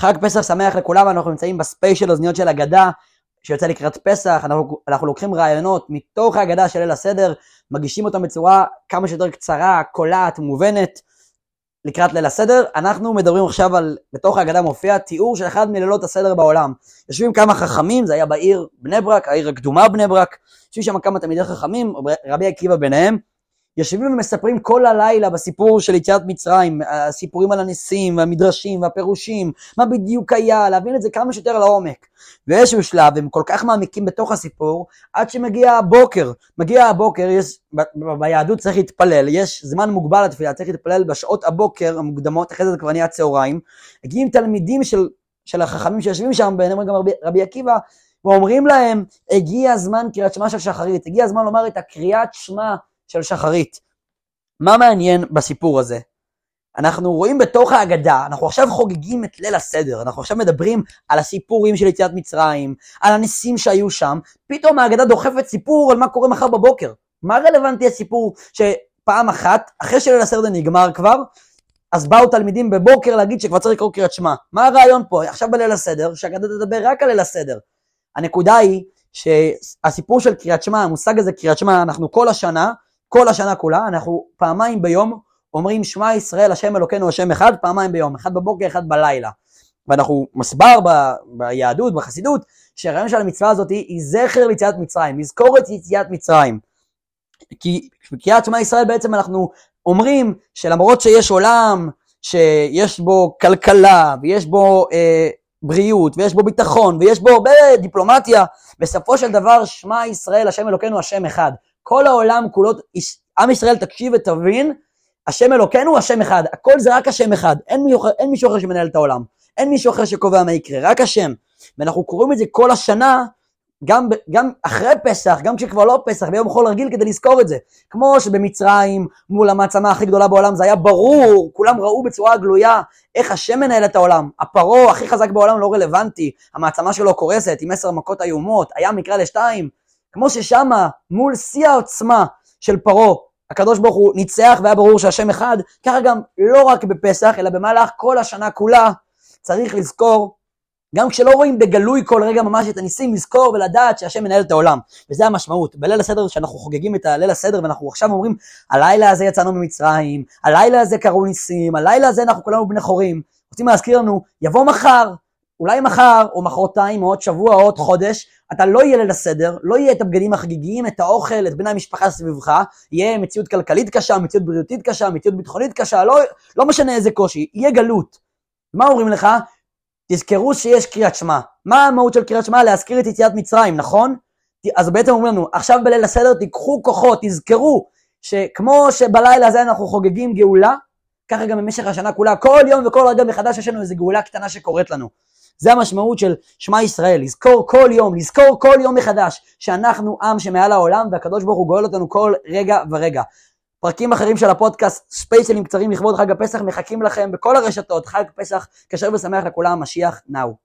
חג פסח שמח לכולם, אנחנו נמצאים בספיישל אוזניות של אגדה, שיוצא לקראת פסח, אנחנו, אנחנו לוקחים רעיונות מתוך האגדה של ליל הסדר, מגישים אותם בצורה כמה שיותר קצרה, קולעת, מובנת, לקראת ליל הסדר. אנחנו מדברים עכשיו על, בתוך האגדה מופיע תיאור של אחד מלילות הסדר בעולם. יושבים כמה חכמים, זה היה בעיר בני ברק, העיר הקדומה בני ברק, יושבים שם כמה תלמידי חכמים, רבי עקיבא ביניהם, יושבים ומספרים כל הלילה בסיפור של יציאת מצרים, הסיפורים על הניסים והמדרשים והפירושים, מה בדיוק היה, להבין את זה כמה שיותר לעומק. באיזשהו שלב הם כל כך מעמיקים בתוך הסיפור, עד שמגיע הבוקר. מגיע הבוקר, יש, ב, ב, ביהדות צריך להתפלל, יש זמן מוגבל לתפילה, צריך להתפלל בשעות הבוקר המוקדמות, אחרי זה כבר נהיה צהריים. מגיעים תלמידים של, של החכמים שיושבים שם, ביניהם גם רבי, רבי עקיבא, ואומרים להם, הגיע הזמן קריאת שמע של שחרית, הגיע הזמן לומר את הקריאת שמע של שחרית. מה מעניין בסיפור הזה? אנחנו רואים בתוך ההגדה, אנחנו עכשיו חוגגים את ליל הסדר, אנחנו עכשיו מדברים על הסיפורים של יציאת מצרים, על הניסים שהיו שם, פתאום ההגדה דוחפת סיפור על מה קורה מחר בבוקר. מה רלוונטי הסיפור שפעם אחת, אחרי שליל הסדר נגמר כבר, אז באו תלמידים בבוקר להגיד שכבר צריך לקרוא קריאת שמע. מה הרעיון פה? עכשיו בליל הסדר, שההגדה תדבר רק על ליל הסדר. הנקודה היא שהסיפור של קריאת שמע, המושג הזה קריאת שמע, אנחנו כל השנה כל השנה כולה, אנחנו פעמיים ביום אומרים שמע ישראל השם אלוקינו השם אחד, פעמיים ביום, אחד בבוקר, אחד בלילה. ואנחנו מסבר ב, ביהדות, בחסידות, שהרעיון של המצווה הזאת היא זכר ליציאת מצרים, לזכור את יציאת מצרים. כי בקריאת שמע ישראל בעצם אנחנו אומרים שלמרות שיש עולם שיש בו כלכלה ויש בו אה, בריאות ויש בו ביטחון ויש בו הרבה דיפלומטיה, בסופו של דבר שמע ישראל השם אלוקינו השם אחד. כל העולם כולו, עם ישראל תקשיב ותבין, השם אלוקינו השם אחד, הכל זה רק השם אחד, אין, מיוח, אין מישהו אחר שמנהל את העולם, אין מישהו אחר שקובע מה יקרה, רק השם. ואנחנו קוראים את זה כל השנה, גם, גם אחרי פסח, גם כשכבר לא פסח, ביום חול רגיל כדי לזכור את זה. כמו שבמצרים, מול המעצמה הכי גדולה בעולם, זה היה ברור, כולם ראו בצורה גלויה איך השם מנהל את העולם. הפרעה הכי חזק בעולם לא רלוונטי, המעצמה שלו קורסת עם עשר מכות איומות, הים נקרא לשתיים. כמו ששמה, מול שיא העוצמה של פרעה, הקדוש ברוך הוא ניצח והיה ברור שהשם אחד, ככה גם לא רק בפסח, אלא במהלך כל השנה כולה, צריך לזכור, גם כשלא רואים בגלוי כל רגע ממש את הניסים, לזכור ולדעת שהשם מנהל את העולם. וזה המשמעות. בליל הסדר, שאנחנו חוגגים את הליל הסדר, ואנחנו עכשיו אומרים, הלילה הזה יצאנו ממצרים, הלילה הזה קרו ניסים, הלילה הזה אנחנו כולנו בני חורים. רוצים להזכיר לנו, יבוא מחר, אולי מחר, או מחרתיים, או עוד שבוע, או עוד חודש, אתה לא יהיה ליל הסדר, לא יהיה את הבגדים החגיגיים, את האוכל, את בני המשפחה סביבך, יהיה מציאות כלכלית קשה, מציאות בריאותית קשה, מציאות ביטחונית קשה, לא, לא משנה איזה קושי, יהיה גלות. מה אומרים לך? תזכרו שיש קריאת שמע. מה המהות של קריאת שמע? להזכיר את יציאת מצרים, נכון? אז בעצם אומרים לנו, עכשיו בליל הסדר תיקחו כוחות, תזכרו שכמו שבלילה הזה אנחנו חוגגים גאולה, ככה גם במשך השנה כולה, כל יום וכל רגע מחדש יש לנו איזו גאולה קטנה שקורית לנו. זה המשמעות של שמע ישראל, לזכור כל יום, לזכור כל יום מחדש, שאנחנו עם שמעל העולם והקדוש ברוך הוא גואל אותנו כל רגע ורגע. פרקים אחרים של הפודקאסט, ספייסלים קצרים לכבוד חג הפסח, מחכים לכם בכל הרשתות, חג פסח כשר ושמח לכולם, משיח נאו.